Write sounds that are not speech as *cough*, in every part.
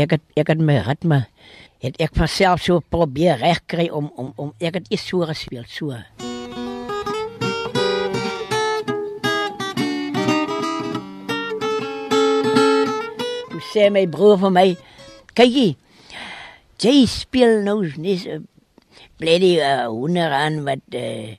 ek het ek het my ritme het ek van self so probeer regkry om om om ek het iets so gespeel so. Sê my broer vir my, kykie, jy speel nou net bly die uh, honder aan wat uh,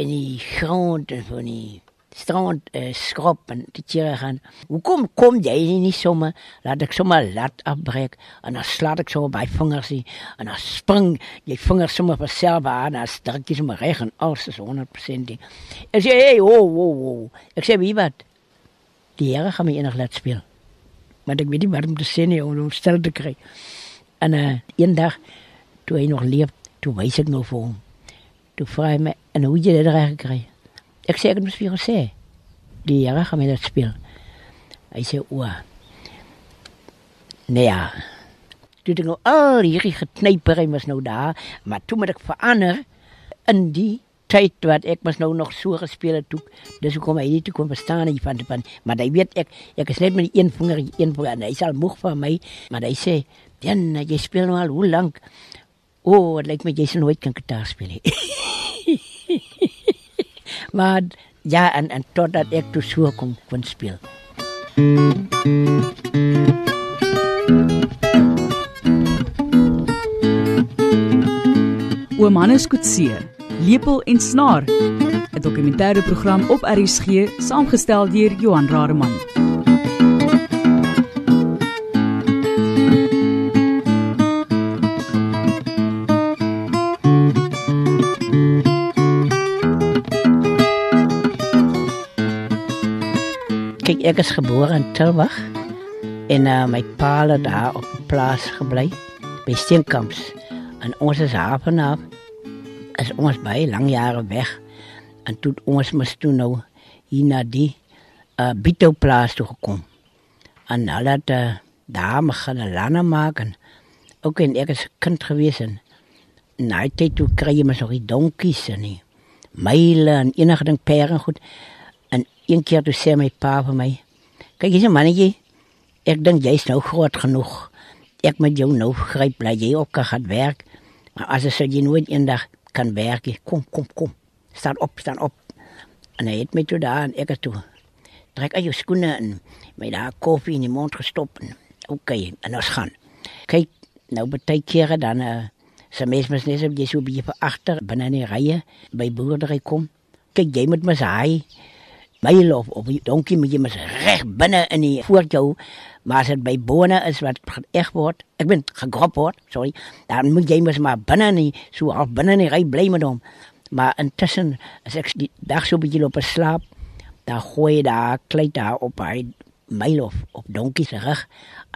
in die grond van die strand uh, skrap en die tiere gaan. Hoekom kom jy nie sommer laat ek sommer laat afbreek en dan slaat ek sommer by vingers nie en dan spring jy vingers sommer vir self aan as druk jy sommer reg en alles is 100% die. Ek sê hey wo wo wo. Ek sê wie wat? Die Here gaan my enig laat speel. Maar ek weet nie waarom te sê nie om hom stil te kry. En uh, een dag toe hy nog leef, toe wys ek nou vir hom. Toe vra hy my en hoe jy dit reg gekry? Ek sê ek moet vir jou sê. Die Here gaan my dit speel. Hy sê o. Nee ja. Toe ek nou al hierdie geknyper was nou daar, maar toe moet ek verander in die tyd wat ek mos nou nog so gespeel het toe. Dis hoekom hy nie toe kon verstaan nie van van maar hy weet ek ek is net met die een vinger een vinger en hy sal moeg van my, maar hy sê, "Dan jy speel nou al hoe lank?" O, oh, dit lyk my jy se nooit kan gitaar speel nie. Maar ja en en totdat ek toe so kon kon speel. Oom Hannes Kutse, Lepel en Snaar. 'n Dokumentêre program op RSG saamgestel deur Johan Rademan. Kyk, ek is gebore in Tilburg en uh, my pa het daar op 'n plaas gebly by Steenkamps. En ons is haar vanaf is ons baie lang jare weg. En toe ons moes toe nou hier na die uh, Bito plaas toe gekom. En hulle het uh, daar begin lande maak en ook en ek is kind gewees en na tyd toe kry jy mos nog die donkies en die myle en enige ding pere goed. En een keer toe sê my pa vir my, kyk hier's 'n mannetjie. Ek dink jy's nou groot genoeg. Ek moet jou nou gryp, bly jy ook kan gaan werk. Maar as jy jy nooit eendag kan werk, jy, kom kom kom. Staan op, staan op. En hy het my toe daar en ek het toe trek uit jou skoene en my daar koffie in die mond gestop en okay, en ons gaan. Kyk, nou baie kere dan uh, se mens mens net op jy so bietjie agter binne in die rye by boerdery kom. Kyk, jy moet mos hy my lof of die donkie moet jy mos reg binne in die voor jou maar as dit by bone is wat eg word ek ben gegrop word sorry dan moet jy mos maar binne nie so half binne in die ry bly met hom. Maar intussen as ek die dag so bietjie loop slaap dan gooi daar klei daar op hy my lof op donkie se rug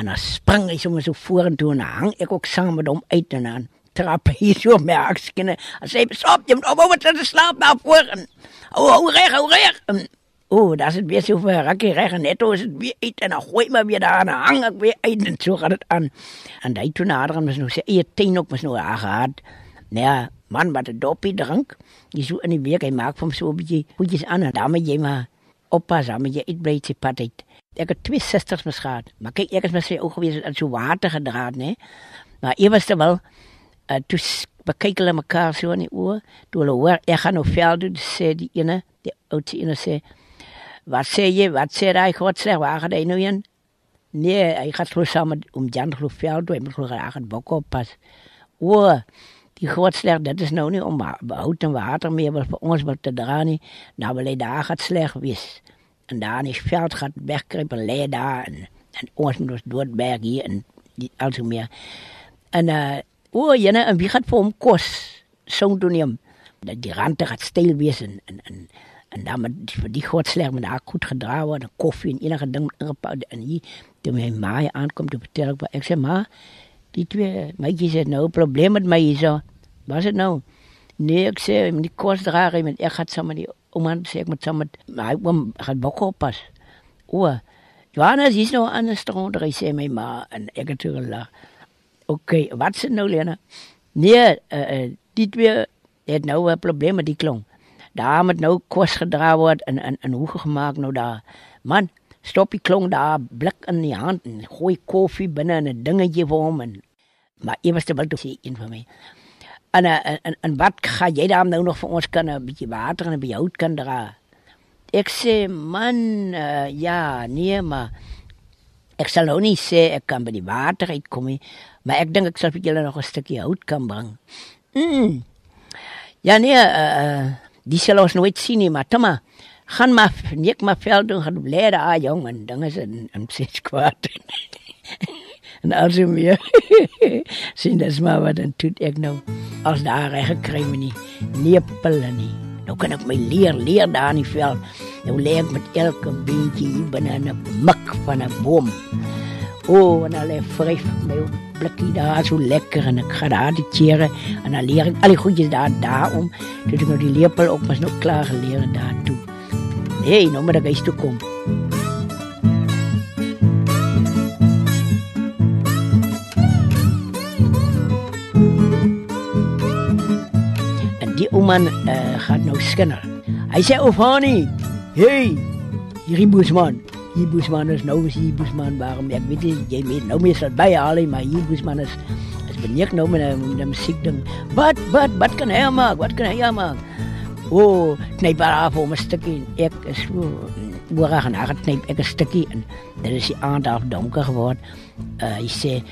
en dan spring hy sommer so vorentoe en hang ek ook saam met hom uit en dan trap hy so met akskene en sê stop jy moet op te slaap daar voor en o oh, reg o reg oh, dat is het weer zo ver. Rakkie reg en netto is het weer uit en dan gooi maar weer daar en dan hang ek weer uit en so gaan dit aan. En hy toe nader en was nou sy eie tuin ook was nou haar gehad. Nou ja, man wat 'n dopie drink, jy so in die week hy maak van so 'n bietjie goedjies aan en moet jy maar oppas, dan moet jy uitbrei sy pad uit. Ek het twee susters mis gehad. Maar kyk, ek is met ook gewees het so water gedraad, né? Maar eers te wel uh, toe bekyk hulle mekaar so in die oë. Toe hulle hoor ek gaan nou veld doen, sê die ene, die oudste ene sê Wat sê jy? Wat sê hy? God sê, waar gaan hy nou heen? Nee, hy gaan glo saam om Jan veld toe, hy moet glo graag het bok op pas. O, die God sê dit is nou nie om behoud en water meer wil vir ons wat te dra nie. Nou wil hy daar gaan sleg wees. En daar in die veld gaan wegkruip en lê daar en, en ons moet ons doodberg hier en also meer. En uh o, jene en wie gaan vir hom kos? Hom. Dat die rande gaan stil wees en en, en en dan met die, die godsleg met haar goed gedra word, koffie en enige ding ingepau en hier toe my ma aankom te vertel ek ek sê ma die twee meisies het nou 'n probleem met my hierso. Wat is dit nou? Nee, ek sê met die kos dra ry met ek gaan saam met die ouma sê ek moet saam met my oom gaan bok oppas. O. Johannes is nou aan die strand, hy sê my ma en ek het toe gelag. OK, wat is nou Lena? Nee, uh, uh, die twee het nou 'n probleem met die klong daar moet nou kos gedra word en en en hoe gemaak nou daar. Man, stop die klong daar blik in die hand en gooi koffie binne in 'n dingetjie vir hom en maar eers te wil toe sê een van my. En, en en en wat gaan jy dan nou nog vir ons kan 'n bietjie water en 'n bietjie hout kan dra? Ek sê man uh, ja, nee maar ek sal nou nie sê ek kan by die water uitkom nie, maar ek dink ek sal vir julle nog 'n stukkie hout kan bring. Mm. Ja nee, uh, die sal ons nooit sien nie, maar toma gaan maar nik maar veld doen gaan bly daar jong en dinge is in in ses kwart. *laughs* en as jy meer *laughs* sien dis maar wat dan toe ek nou as daar reg gekry my nie lepel nie. Nou kan ek my leer leer daar in die veld. Nou lê ek met elke beentjie hier binne 'n mik van 'n boom. O, oh, en hulle vryf my blikkie daar so lekker en ek gaan daar die tiere en dan leer ek al die goedjies daar daarom. Toe ek nou die lepel op was nog klaar geleer daar toe. Hey, nou moet ek huis toe kom. En die ouma uh, gaan nou skinder. Hy sê of Hani, hey, hierdie boesman. Hier boesman is nou is hier boesman waarom ek weet nie jy weet nou meer sal by haal maar hier boesman is is beneek nou met 'n musiek ding. Wat wat wat kan hy maak? Wat kan hy maak? O, oh, knyp haar af om 'n stukkie. Ek is so oor gaan haar knyp ek 'n stukkie in. Dit is die aand af donker geword. Uh, hy sê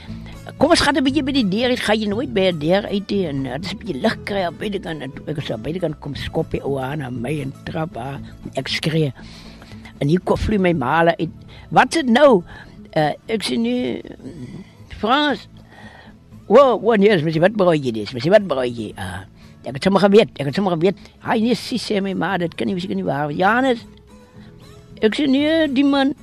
Kom ons gaan 'n bietjie by die deur uit. Gaan jy nooit by 'n deur uit nie en dit is 'n bietjie lig kry op beide kante. Ek sê beide kante kom skop hy ou aan my en trap haar. Ek skree. En hier kom vloei my male uit. Wat dit nou? Uh, ek sê nie Frans. Wo, wo nee, mens wat brooi jy dis? Mens wat brooi jy? Uh, Ek het sommer geweet, ek het sommer geweet. Hy nee sê my ma, dit kan nie seker nie waar. Janus. Ek sê nee, die man.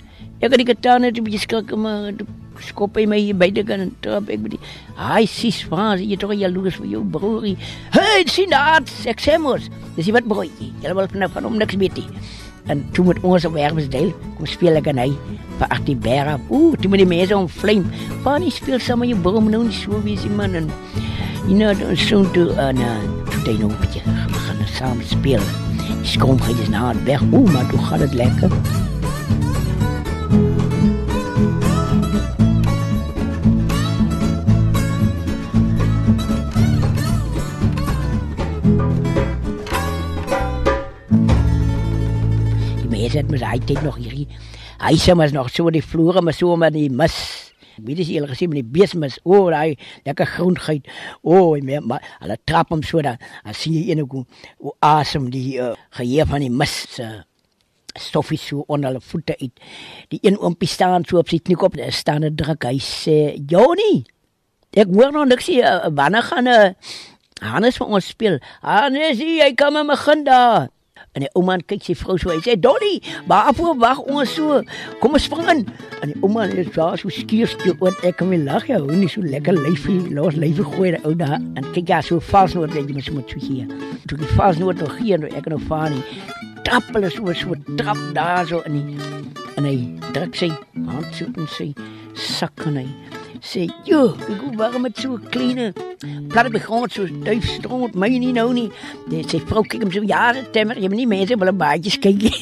Ek het die getaan het 'n bietjie skrik maar skop hy my hier buite kan trap ek bietjie. Hy sis Frans, jy tog jaloers vir jou broerie. Hey, sien dat ek sê mos. Dis wat brooi. Jy wil van van hom niks weet nie. En toe met ons op Hermesdale kom speel ek en hy vir ag die bære. Ooh, toe met die mense om vlam. Van die speel saam met jou boom nou nie so wie se man en you know so toe en toe jy nou bietjie gaan saam speel. Die kom hy is nou weg. Ooh, maar toe gaan dit lekker. Mense het mos hy het nog hierdie hy sê mos nog so die vloere maar so met die mis wie dis julle gesien met die beesmis o oh, daai lekker groenheid o oh, maar hulle trap hom so dan as sien jy eenou o asem die uh, geheer van die mis uh, stoffie so onder hulle voete uit die een oompie staan so op sy kniekop daar staan 'n druk hy sê Joni ek hoor nog niks hier wanneer gaan 'n uh, Hannes vir ons speel. Hannes, jy kom met my kind daar. En die ouma kyk sy vrou so, hy sê Dolly, waarvoor wag ons so? Kom ons spring in. En die ouma is daar so skiers toe en ek kom lag jou hoe nie so lekker lyfie, los lyfie gooi die ou daar. En kyk ja, so vals noord jy moet moet so hier. Toe die vals noord nog hier en ek nou vaar nie. Trap hulle so so trap daar so in die en hy druk sy hand so in sy sak en hy Zei, joh, waarom het zo'n kleine platte zo'n zo stuifstront, meen je niet nou niet? Zei vrouw, kijk hem zo, ja, temmer, je hebt niet mensen, wel een baardjes kijken. *laughs*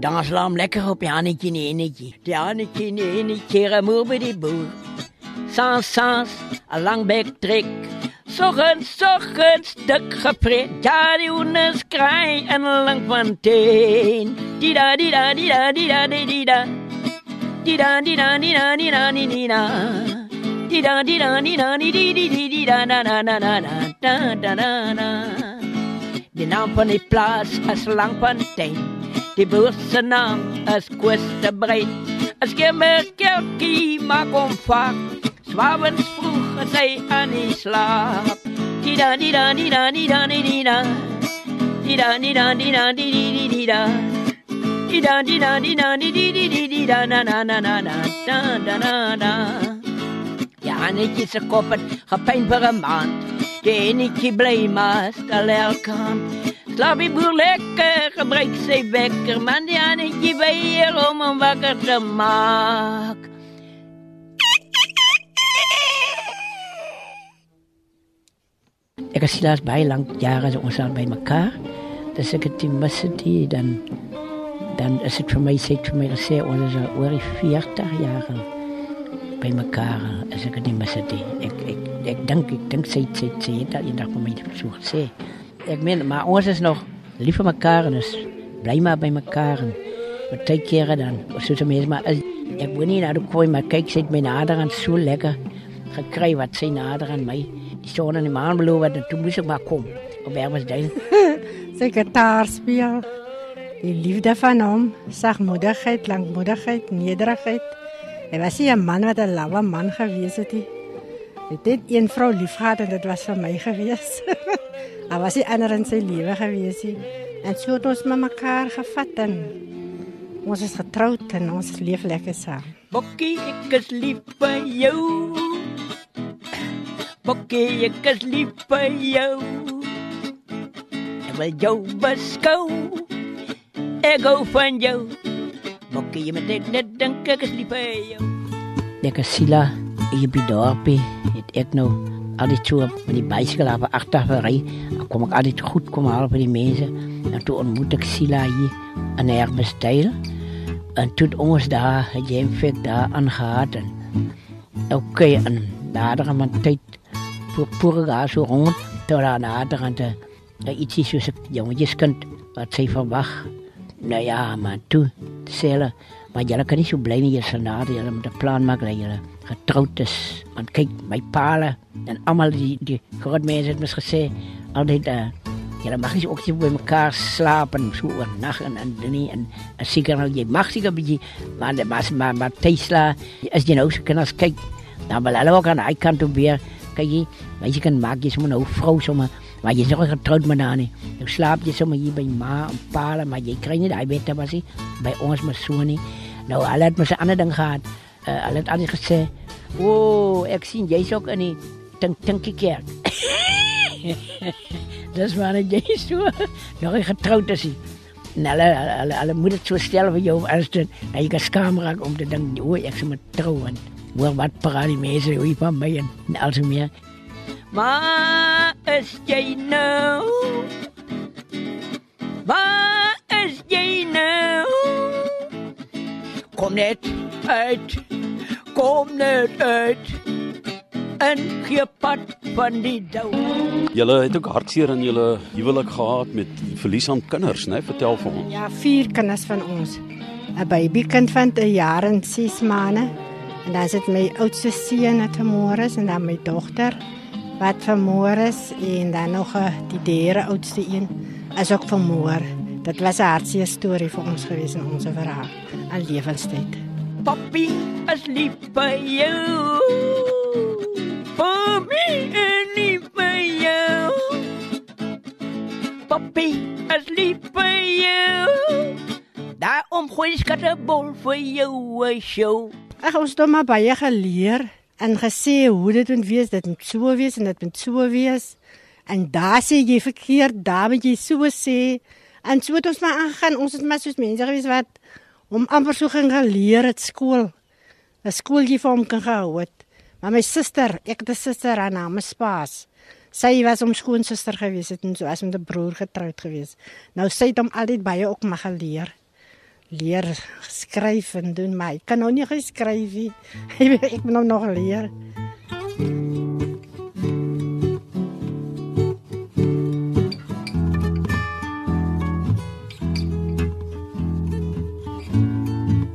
Dan sla hem lekker op, Jannetje, Nenetje. Jannetje, keer hem bij die boer. Sans, sans, een langbek trekt. Trek. Sochens, sochens, dik gepret. Ja, die hoenders kraai en lang van teen. Die da, die da, die da, die da, die da. Die da, die da, die da, die da, die da. Die da, die da, die da, di, di, di, di, da, da, da, da, da, da, da, da, da. Die naam van die plaats is lang van teen. Die boerse naam is Kwiste Breed. As jy my kelkie maak om vak. Swabens vroeg want zij aan die slaap. Dida, dida, dida, dida, dida. Dida, dida, dida, dida, dida. Dida, dida, dida, dida, dida, dida, na, na, na, na, na, da, da, na, na. Jannetje zijn koppen, gepijn voor een maand. De enetje blij maast, al elkant. Slaap je boer lekker, gebruik zijn wekker. Maar die Jannetje bij je om hem wakker te maken. Ek is laas baie lank jare so ons al by mekaar. Dis ek het die misse die dan dan is dit vir my sê vir my gesê ons is oor die 40 jaar by mekaar as ek dit mis het ek ek ek dink ek dink sy sê sê dit al eendag vir my so gesê ek meen maar ons is nog lief vir mekaar en is bly maar by mekaar wat tyd kere dan soos mense maar is, ek woon nie nou kooi maar kyk het my nader aan so lekker gekry wat sy nader aan my die son en die maan beloof en toe moes ek maar kom op Hermesdale sy gitaar speel Die liefde van hom, sagmoedigheid, lankmoedigheid, nederigheid. Hy was nie 'n man wat 'n lawwe man gewees het nie. Hy het net een vrou liefgehad en dit was vir my gewees. *laughs* Hy was nie ander in sy lewe gewees nie. En so het ons mekaar gevat en ons is getroud en ons leef lekker saam. Bokkie, ek is lief vir jou. Bokkie, ek is lief vir jou. Ek wil jou beskou. Ek gou van jou. Bokkie, jy moet net dink ek is lief vir jou. Ek is Sila, ek by dorpie. Het ek nou al die toe met die bicycle af agter gery. Dan kom ek altyd goed kom haal vir die mense. En toe ontmoet ek Sila hier in Herbesdale. En toe ons daar, het fik daar aangehad en oké en daar gaan man voor pure gas so rond. Toe daar nader aan de ietsie soos 'n jongetjies kind wat sy verwag Nou ja, maar toe, sê maar jy kan nie so bly nie, jy sal na die hulle met 'n plan maak dat jy getroud is. Want kyk, my paale en almal die die groot mense het mos gesê altyd uh, jy mag nie ook nie by mekaar slaap en so oor nag en en nie en, en seker nou jy mag seker bietjie maar maar maar, maar Tesla is jy nou so kinders kyk dan wil hulle ook aan hy kan toe weer kyk jy, jy kan maak jy sommer nou vrou sommer Maar jy is nog getroud met haar nie. Nou slaap jy sommer hier by ma en pa, maar jy kry nie daai wette was nie by ons maar so nie. Nou hulle het mos 'n ander ding gehad. Uh, hulle het al gesê, "O, oh, ek sien jy's ook in die tink tinkie kerk." *laughs* Dis maar net jy so nog getroud is. En hulle hulle hulle moet dit so stel vir jou as dit hy kan skaam raak om te dink, "O, ek moet trou en hoor wat praat die mense hoe van my en alsoos meer." Waar is jy nou? Waar is jy nou? Kom net uit. Kom net uit. En gee pad van die dou. Julle het ook hartseer in julle huwelik gehad met verlies aan kinders, né? Vertel vir ons. Ja, vier kinders van ons. 'n Babykind van 'n jaar en 6 maande. En dan sit my oudste seun het môre en dan my dogter wat vermoor is en dan nog die derde oudste een is ook vermoor. Dit was 'n hartseer storie vir ons gewees in ons verhaal aan lewenstyd. Papi is lief vir jou. For me and lief vir jou. Papi is lief vir jou. Daarom gooi ek 'n bol vir jou, show. Ag ons het maar baie geleer en gesê hoe dit moet wees, dit moet so wees en dit moet so wees. En daar sê jy verkeerd, daar moet jy so sê. En so het ons maar aangaan. Ons het maar soos mense gewees wat om amper so gaan geleer het skool. 'n Skoolie vir hom kan gehou het. Maar my suster, ek het 'n suster aan naam Spaas. Sy was om skoonsister gewees het en so as met 'n broer getroud gewees. Nou sy het hom altyd baie ook mag geleer leer skryf en doen maar ek kan nou nie geskryf nie. *laughs* ek moet nou nog leer.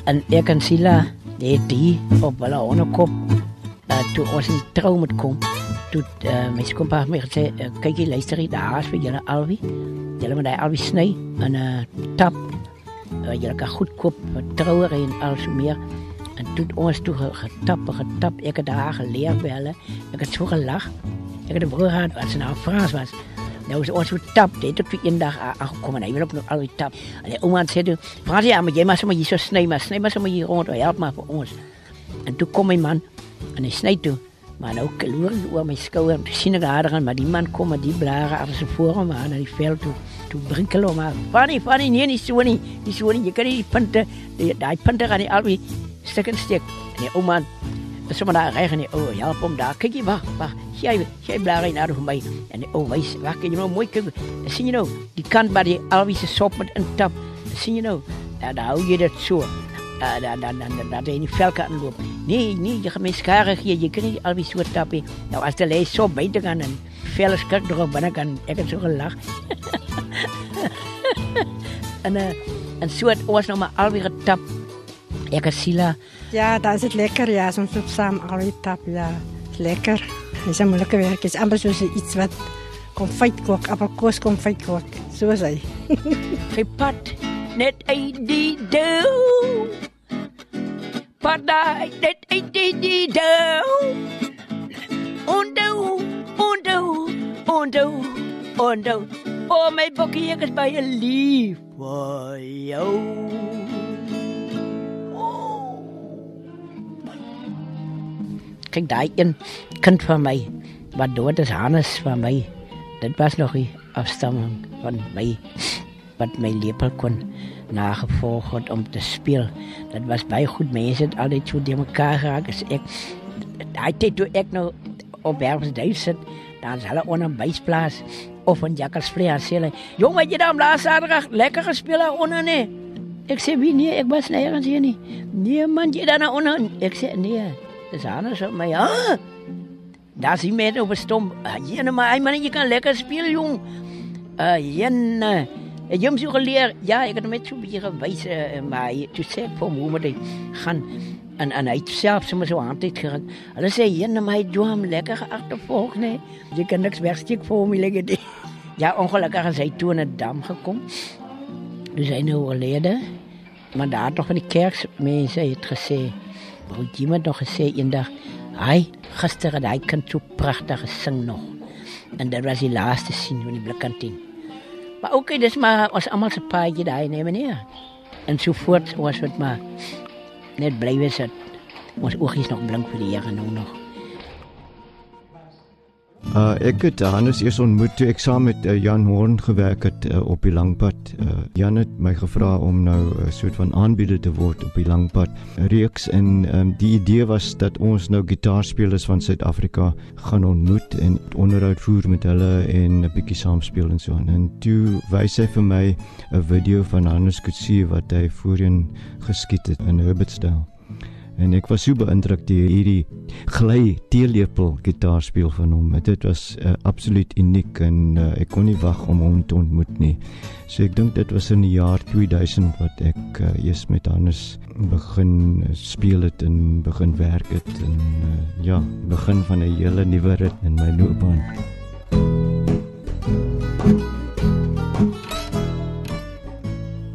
En ek kan Sila dit die op hulle onderkop uh, toe ons in trou moet kom. Toe uh, my skoonpa het my gesê uh, kyk jy luister hier daar is vir julle Alwie. Julle moet daai Alwie sny in 'n uh, tap uh, jy kan goed koop trouer en alles meer. En toe ons toe getap getap ek het daar geleer by hulle. Ek het so gelag ek het 'n broer gehad wat se naam Frans was. Nou is ons so tap dit het vir eendag aangekom en hy wil ook nog al die tap. En die ouma sê toe Frans ja maar jy maar sommer hier so sny maar sny maar sommer hier rond help maar vir ons. En toe kom my man en hy sny toe Maar nou kloor hy oor my skouer, toe sien ek haar gaan, maar die man kom met die blare af sy voor hom aan na die veld toe. Toe brinkel hom maar. Funny, funny, nee, nie so nie. Nie so nie. Jy kan nie die punte, daai punte gaan nie albei stuk en steek. En die ouma Dis sommer daar reg en die ou help hom daar. Kyk jy wag, wag. Jy jy bly nou vir my en die ou wys, wag jy nou mooi kyk. sien jy nou die kant waar die alwies se sop met intap. sien jy nou? Dan hou jy dit so. Uh, dan dan dan dan dan die velke aanloop. Nee, nee, jy gaan my skare gee. Jy kan nie alwies *laughs* so tap nie. Nou as jy lê so buite gaan en vel skrik nog binne kan ek het so gelag. en uh, en so het ons nou maar alweer getap. Ek is Sila. Ja, dan is het lekker ja, soms op saam al die tap ja. Is lekker. Dis 'n moeilike werk. Is amper soos iets wat konfyt kook, appelkoos konfyt kook. So is hy. *laughs* Gepat net uit die dou. Padai net uit die dou. Ondo, ondo, ondo, ondo. O my bokkie, ek is baie lief vir jou. Kyk daai een kind van my wat dood is Hannes van my. Dit was nog die afstamming van my wat my lepel kon nagevolg het om te speel. Dit was baie goed mense het altyd so die mekaar geraak as ek daai tyd toe ek nou op Werfsdijk sit, dan hulle onder 'n bysplaas of in Jakkalsvlei as hulle, "Jong, het jy dan laas Saterdag lekker gespeel daar onder nee?" Ek sê, "Wie nee, ek was nêrens hier nie." "Nee man, jy dan onder." Ek sê, "Nee, dis anders op my." "Ah, Daar sien met op 'n stomp. Ja, maar hy man, jy kan lekker speel, jong. Uh, jenne. Ek het hom so geleer. Ja, ek het hom net so 'n bietjie gewys, uh, maar hy toe sê ek vir hom hoe moet hy gaan en en hy het self sommer so hand het geruk. Hulle sê jenne, maar hy doen hom lekker agtervolg, nee. Jy kan niks wegsteek vir hom, lekker dit. Ja, ongelukkig is hy toe in 'n dam gekom. Dus hy nou oorlede. Maar daar het nog van die kerk mense het gesê, wou iemand nog gesê eendag Hy gister het hy kind so pragtig gesing nog. En dit was die laaste sien van die blikkantien. Maar oké, okay, dis maar ons almal se paadjie daai nee meneer. En so voort was dit maar net bly wees dat ons oogies nog blink vir die Here nou nog. Uh ek het Hannes eers ontmoet toe ek saam met uh, Jan Horn gewerk het uh, op die langpad. Uh, Jan het my gevra om nou 'n uh, soort van aanbieder te word op die langpad reeks en um, die idee was dat ons nou gitaarspelers van Suid-Afrika gaan ontmoet en onderhoud voer met hulle en 'n bietjie saam speel en so aan. En toe wys hy vir my 'n video van Hannes Kutsie wat hy voorheen geskiet het in Herbertstown en ek was so beïndruk deur hierdie gly teelepel gitaarspeel van hom. Dit was uh, absoluut uniek en uh, ek kon nie wag om hom te ontmoet nie. So ek dink dit was in die jaar 2000 wat ek uh, eers met Hannes begin speel het en begin werk het en uh, ja, begin van 'n hele nuwe rit in my loopbaan.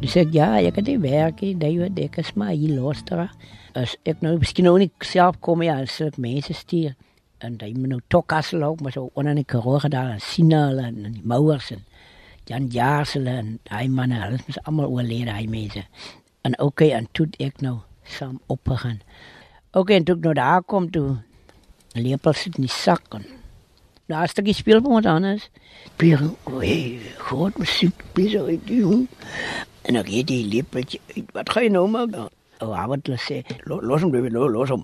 Dis ek ja, ek het die werk, jy weet, ek is maar hier los daar as ek nou miskien nou nie self kom ja, as ek mense stuur en jy moet nou tokkas loop, maar so onder die karoo daar sien hulle en die mouers en Jan Jaarsele en hy manne, hulle is almal oorlede hy mense. En okay, en toe ek nou saam opgegaan. Okay, en toe ek nou daar kom toe lepel sit in die sak en daar stuk die speel vir ons anders. Bier, hey, groot musiek, uit die jong. En ek het die lepeltje uit. Wat ga jy nou maak dan? Ou avond hulle sê los hom baby los hom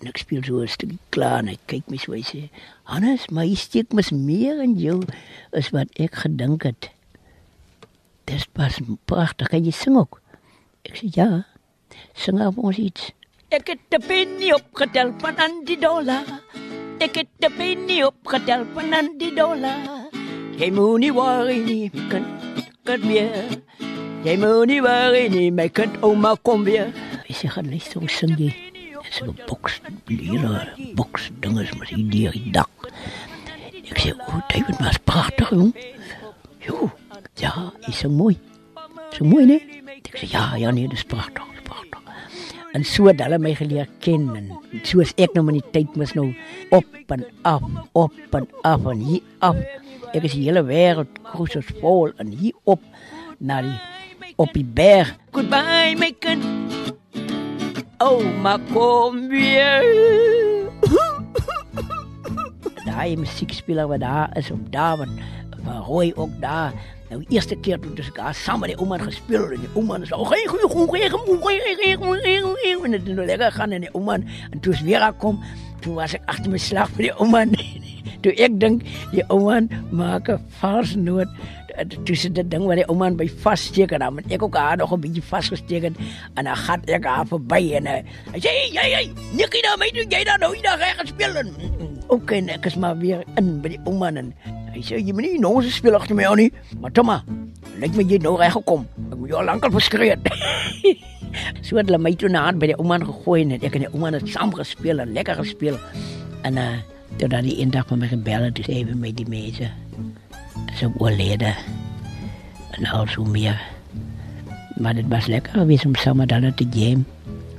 en ek speel so 'n stukkie klaar en hy kyk my so hy sê Hannes jy steek mos meer in jou as wat ek gedink het dis pas pragtig kan jy sing ook ek sê ja. Sing op ons iets ek het 'n penny opgetel van aan die dollar ek het 'n penny opgetel van aan die dollar jy moet nie worry nie kan kan meer Jy moet nie worry nie, my kind ouma kom weer. Hy sê gaan net so sing jy. Dis 'n boks, lila boks dinges met dier die dak. Ek sê, "O, David, maar pragtig, jong." Jo, ja, is so mooi. So mooi, né? Ek sê, "Ja, ja, nee, dis pragtig, pragtig." En so het hulle my geleer ken en soos ek nou in die tyd mis nou op en af, op en af en hier af. Ek is die hele wêreld kruis vol en hier op na die op die berg. Goodbye my kind. Oh, maar kom weer. *laughs* Daai musiekspeler wat daar is op daar wat rooi ook daar Nou die eerste keer toe dus ek daar saam met die ouma gespeel en die ouma sê, "Ag, goeie goeie goeie goeie goeie goeie en dit nou lekker gaan en die ouma en toe weer kom, toe was ek agter my slag vir die ouma. *laughs* toe ek dink die ouma maak 'n vars noot tussen dit ding waar die ouma by vassteek en dan ek ook haar nog 'n bietjie vasgesteek en en dan gaan ek haar verby en hy sê, "Jy jy, Nikkie nou, my doen jy dan nou hier reg gespeel en ook en ek is maar weer in by die ouma en hy sê jy moet nie nou se speel agter my aan nie. Maar Toma, lyk my jy nou reg gekom. Ek moet jou al lankal verskree het. *laughs* so het hulle my toe na aan by die ouma gegooi en ek en die ouma het saam gespeel en lekker gespeel. En uh toe dan die eendag van my gebel het sê vir my die mense so oorlede. En al so meer. Maar dit was lekker geweest om met hulle te game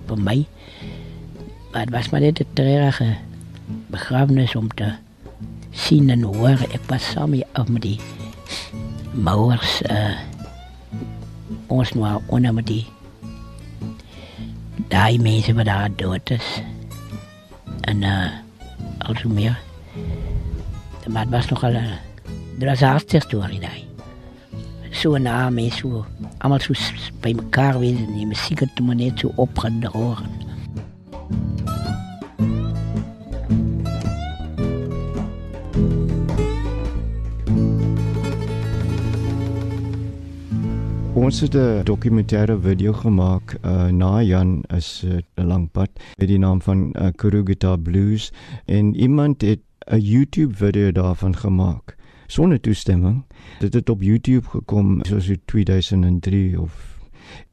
vir my. Maar het was maar net 'n treurige begrafenis om te sien en hoor. Ek was saam met, met die mouers uh ons nou onder met die daai mense wat daar dood is. En uh also meer. Maar het was nogal een, er was een hartstikke story daar. Zo na mense, zo, allemaal zo bij elkaar wezen, die muziek het maar net zo opgedrogen. Ons het 'n dokumentêre video gemaak uh, na Jan is 'n uh, lang pad met die naam van uh, Kurugita Blues en iemand het 'n YouTube video daarvan gemaak sonder toestemming. Dit het op YouTube gekom soos in 2003 of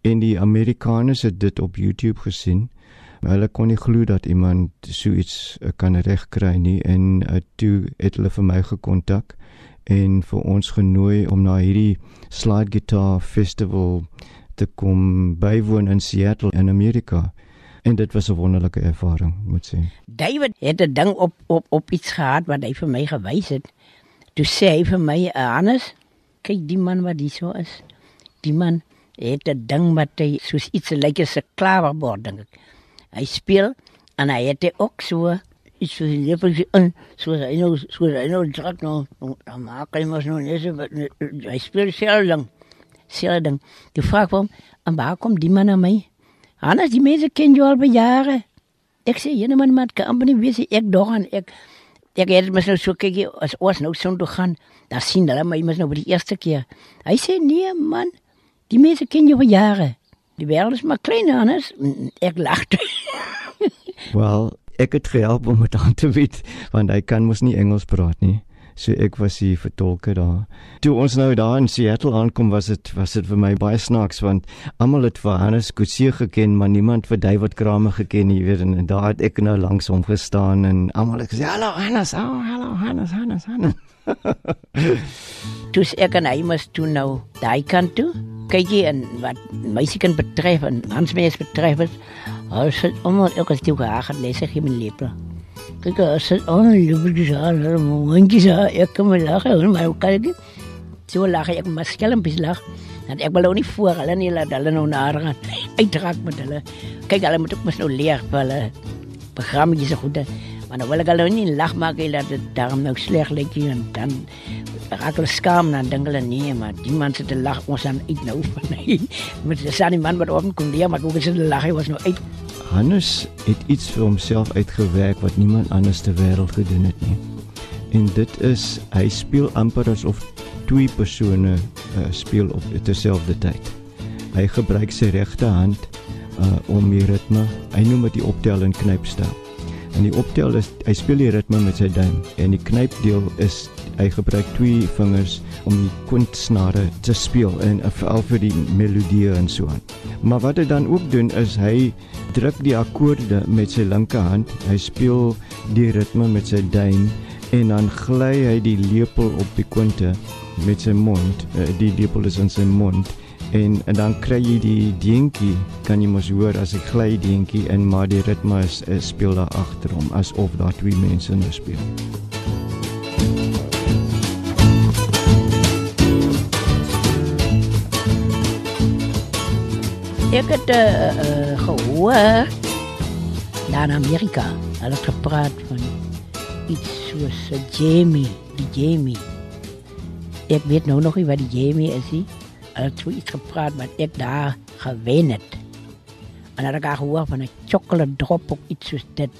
en die Amerikaners het dit op YouTube gesien. Hulle kon nie glo dat iemand so iets uh, kan regkry nie en uh, toe het hulle vir my gekontak en vir ons genooi om na hierdie slide guitar festival te kom bywoon in Seattle in Amerika. En dit was 'n wonderlike ervaring, moet sê. David het 'n ding op op op iets gehad wat hy vir my gewys het. Toe sê hy vir my, "Hannes, kyk die man wat hier so is. Die man het 'n ding wat hy soos iets lyk as 'n klawerbord dink ek. Hy speel en hy het ook so iets so in die in so hy nou so hy nou druk nou dan maak hy mos nou net so hy speel sel lang sel ding die vraag hom en waar kom die man na my Hannes die mense ken jou al baie jare ek sê jy man met company wie sê ek dog aan ek ek het mos nou so kyk as ons nou son toe gaan dan sien hulle my mos nou vir die eerste keer. Hy sê nee man die mense ken jou al jare. Die wêreld is maar klein Hannes ek lag *laughs* Wel, ek het gehelp om dit aan te bied want hy kan mos nie Engels praat nie. So ek was die vertolker daar. Toe ons nou daar in Seattle aankom was dit was dit vir my baie snaaks want almal het vir Hannes Kutse geken maar niemand vir David Kramer geken nie, weet en, en daar het ek nou langs hom gestaan en almal het gesê hallo Hannes, oh, hallo Hannes, Hannes, Hannes. *laughs* Toe ek en hy mos toe nou daai kant toe. Kyk jy en wat meisiekind betref en Hans mens betref is, Hy sê omdat ek het jou gehaat lees ek my Kyk, as dit on liewe jaar, moentjie sa ek kom lag en my kyk. So lag ek maar skelm bis lag. Dat ek wil nou nie voor hulle nie laat hulle nou na gaan uitraak met hulle. Kyk, hulle moet ook mos nou leer vir hulle programmetjies se goede. Maar nou wil ek hulle nie lag maak hê dat dit daarom nou sleg lyk en dan raak hulle skaam dan dink hulle nee, maar die man sit te lag ons aan uit nou van hy. Met die sanie man wat op kom leer, maar hoe hulle lag hy was nou uit. Hannes het iets vir homself uitgewerk wat niemand anders ter wêreld gedoen het nie. En dit is hy speel amper asof twee persone uh, speel op dieselfde tyd. Hy gebruik sy regte hand uh, om die ritme, hy noem dit die optel en knypstel. En die optel is hy speel die ritme met sy duim en die knypdeel is hy gebruik twee vingers om die kwintsnare te speel en veral vir die melodie en so aan. Maar wat hy dan ook doen is hy druk die akkoorde met sy linkerhand. Hy speel die ritme met sy duim en dan gly hy die lepel op die kwinte met sy mond. Uh, die lepel is in sy mond en, en dan kry jy die dinkie kan jy mos hoor as ek gly dinkie en maar die ritme is, is speel daar agter hom asof daar twee mense nou speel. Ek het uh, uh, gehoor daar in Amerika. Hulle het gepraat van iets soos 'n Jamie, die Jamie. Ek weet nou nog nie wat die Jamie is nie. Hulle het so iets gepraat wat ek daar gewen het. En dan het ek gehoor van 'n chocolate drop of iets soos dit.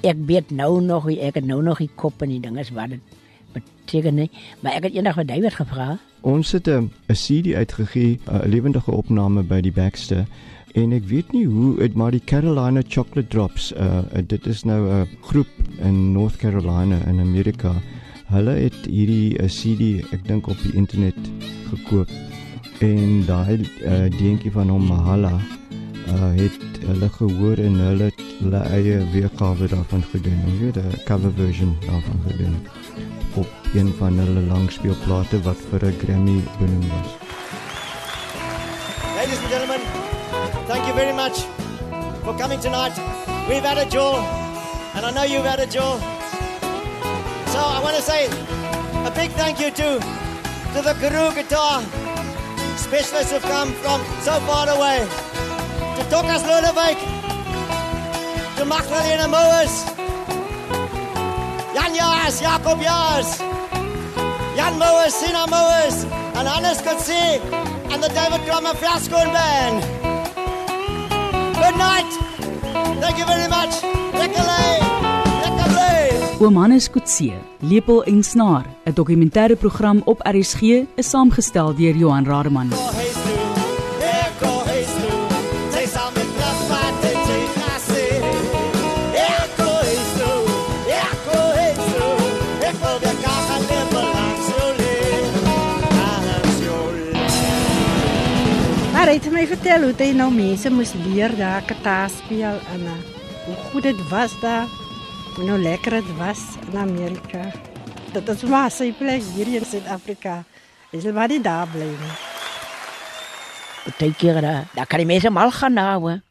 Ek weet nou nog, nie, ek het nou nog die kop en die ding is wat dit beteken nie, maar ek het eendag vir David gevra. Ons het 'n 'n CD uitgegee, 'n lewendige opname by die Baxter en ek weet nie hoe dit maar die Carolina Chocolate Drops, uh, dit is nou 'n groep in North Carolina in Amerika. Hulle het hierdie CD, ek dink op die internet gekoop en daai uh, deentjie van hom Mahala uh, het hulle gehoor en hulle het hulle eie weergawe daarvan gedoen. Jy weet 'n cover version daarvan gedoen op een van hulle langspeelplate wat vir 'n Grammy benoem. Ladies and gentlemen, thank you very much for coming tonight. We've had a jaw, and I know you've had a jaw. So I want to say a big thank you to to the Guru guitar specialists who've come from so far away. To Tokas Lodewijk, to Magdalena Moers, Jan Jaas, Jacob Jaas, Jan Moers, Sina Moers, and Hannes Kutsi, and the David Drummer Fiasco Band. Good night. Thank you very much. Lekkerlei. Oom Hannes Kutse, Lepel en Snaar, 'n dokumentêre program op RSG, is saamgestel deur Johan Rademan. Go hey my vertel hoe hy nou mense moes leer daar gitaar speel en uh, hoe goed dit was daar. Hoe nou lekker dit was in Amerika. Dit is maar sy plek hier in Suid-Afrika. Hy sal maar nie daar bly nie. Partykeer daar, daar kan die mense mal gaan nou. Hoor.